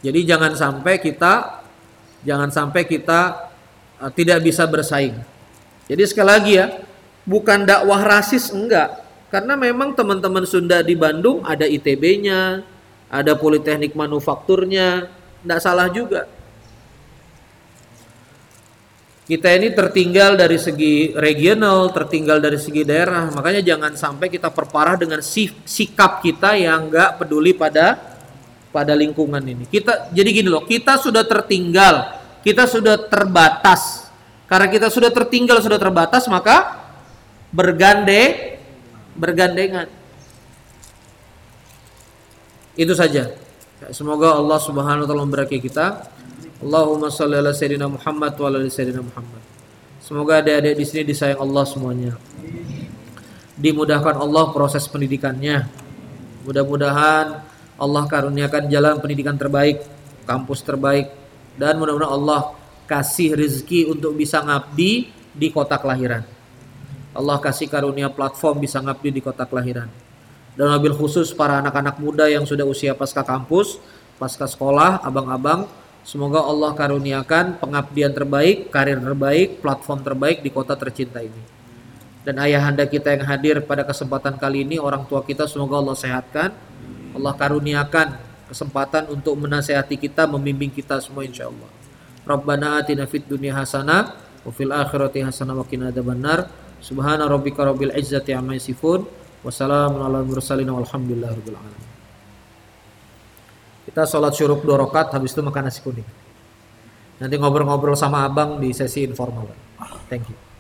[SPEAKER 1] Jadi jangan sampai kita jangan sampai kita uh, tidak bisa bersaing. Jadi sekali lagi ya, bukan dakwah rasis enggak. Karena memang teman-teman Sunda di Bandung ada ITB-nya, ada Politeknik Manufakturnya, enggak salah juga kita ini tertinggal dari segi regional, tertinggal dari segi daerah. Makanya jangan sampai kita perparah dengan sikap kita yang nggak peduli pada pada lingkungan ini. Kita jadi gini loh, kita sudah tertinggal, kita sudah terbatas. Karena kita sudah tertinggal, sudah terbatas, maka bergande bergandengan. Itu saja. Semoga Allah Subhanahu wa taala memberkati kita. Allahumma salli ala sayyidina Muhammad wa ala sayyidina Muhammad. Semoga adik-adik di sini disayang Allah semuanya. Dimudahkan Allah proses pendidikannya. Mudah-mudahan Allah karuniakan jalan pendidikan terbaik, kampus terbaik dan mudah-mudahan Allah kasih rezeki untuk bisa ngabdi di kota kelahiran. Allah kasih karunia platform bisa ngabdi di kota kelahiran. Dan mobil khusus para anak-anak muda yang sudah usia pasca kampus, pasca sekolah, abang-abang Semoga Allah karuniakan pengabdian terbaik, karir terbaik, platform terbaik di kota tercinta ini. Dan ayahanda kita yang hadir pada kesempatan kali ini, orang tua kita semoga Allah sehatkan. Allah karuniakan kesempatan untuk menasehati kita, membimbing kita semua insya Allah. Rabbana atina fid dunya hasanah wa fil akhirati hasanah wa adzabannar. Subhana rabbika rabbil izzati amma yasifun. Wassalamu ala mursalin walhamdulillahi rabbil alamin. Kita sholat syuruk dua rakaat, habis itu makan nasi kuning. Nanti ngobrol-ngobrol sama abang di sesi informal. Thank you.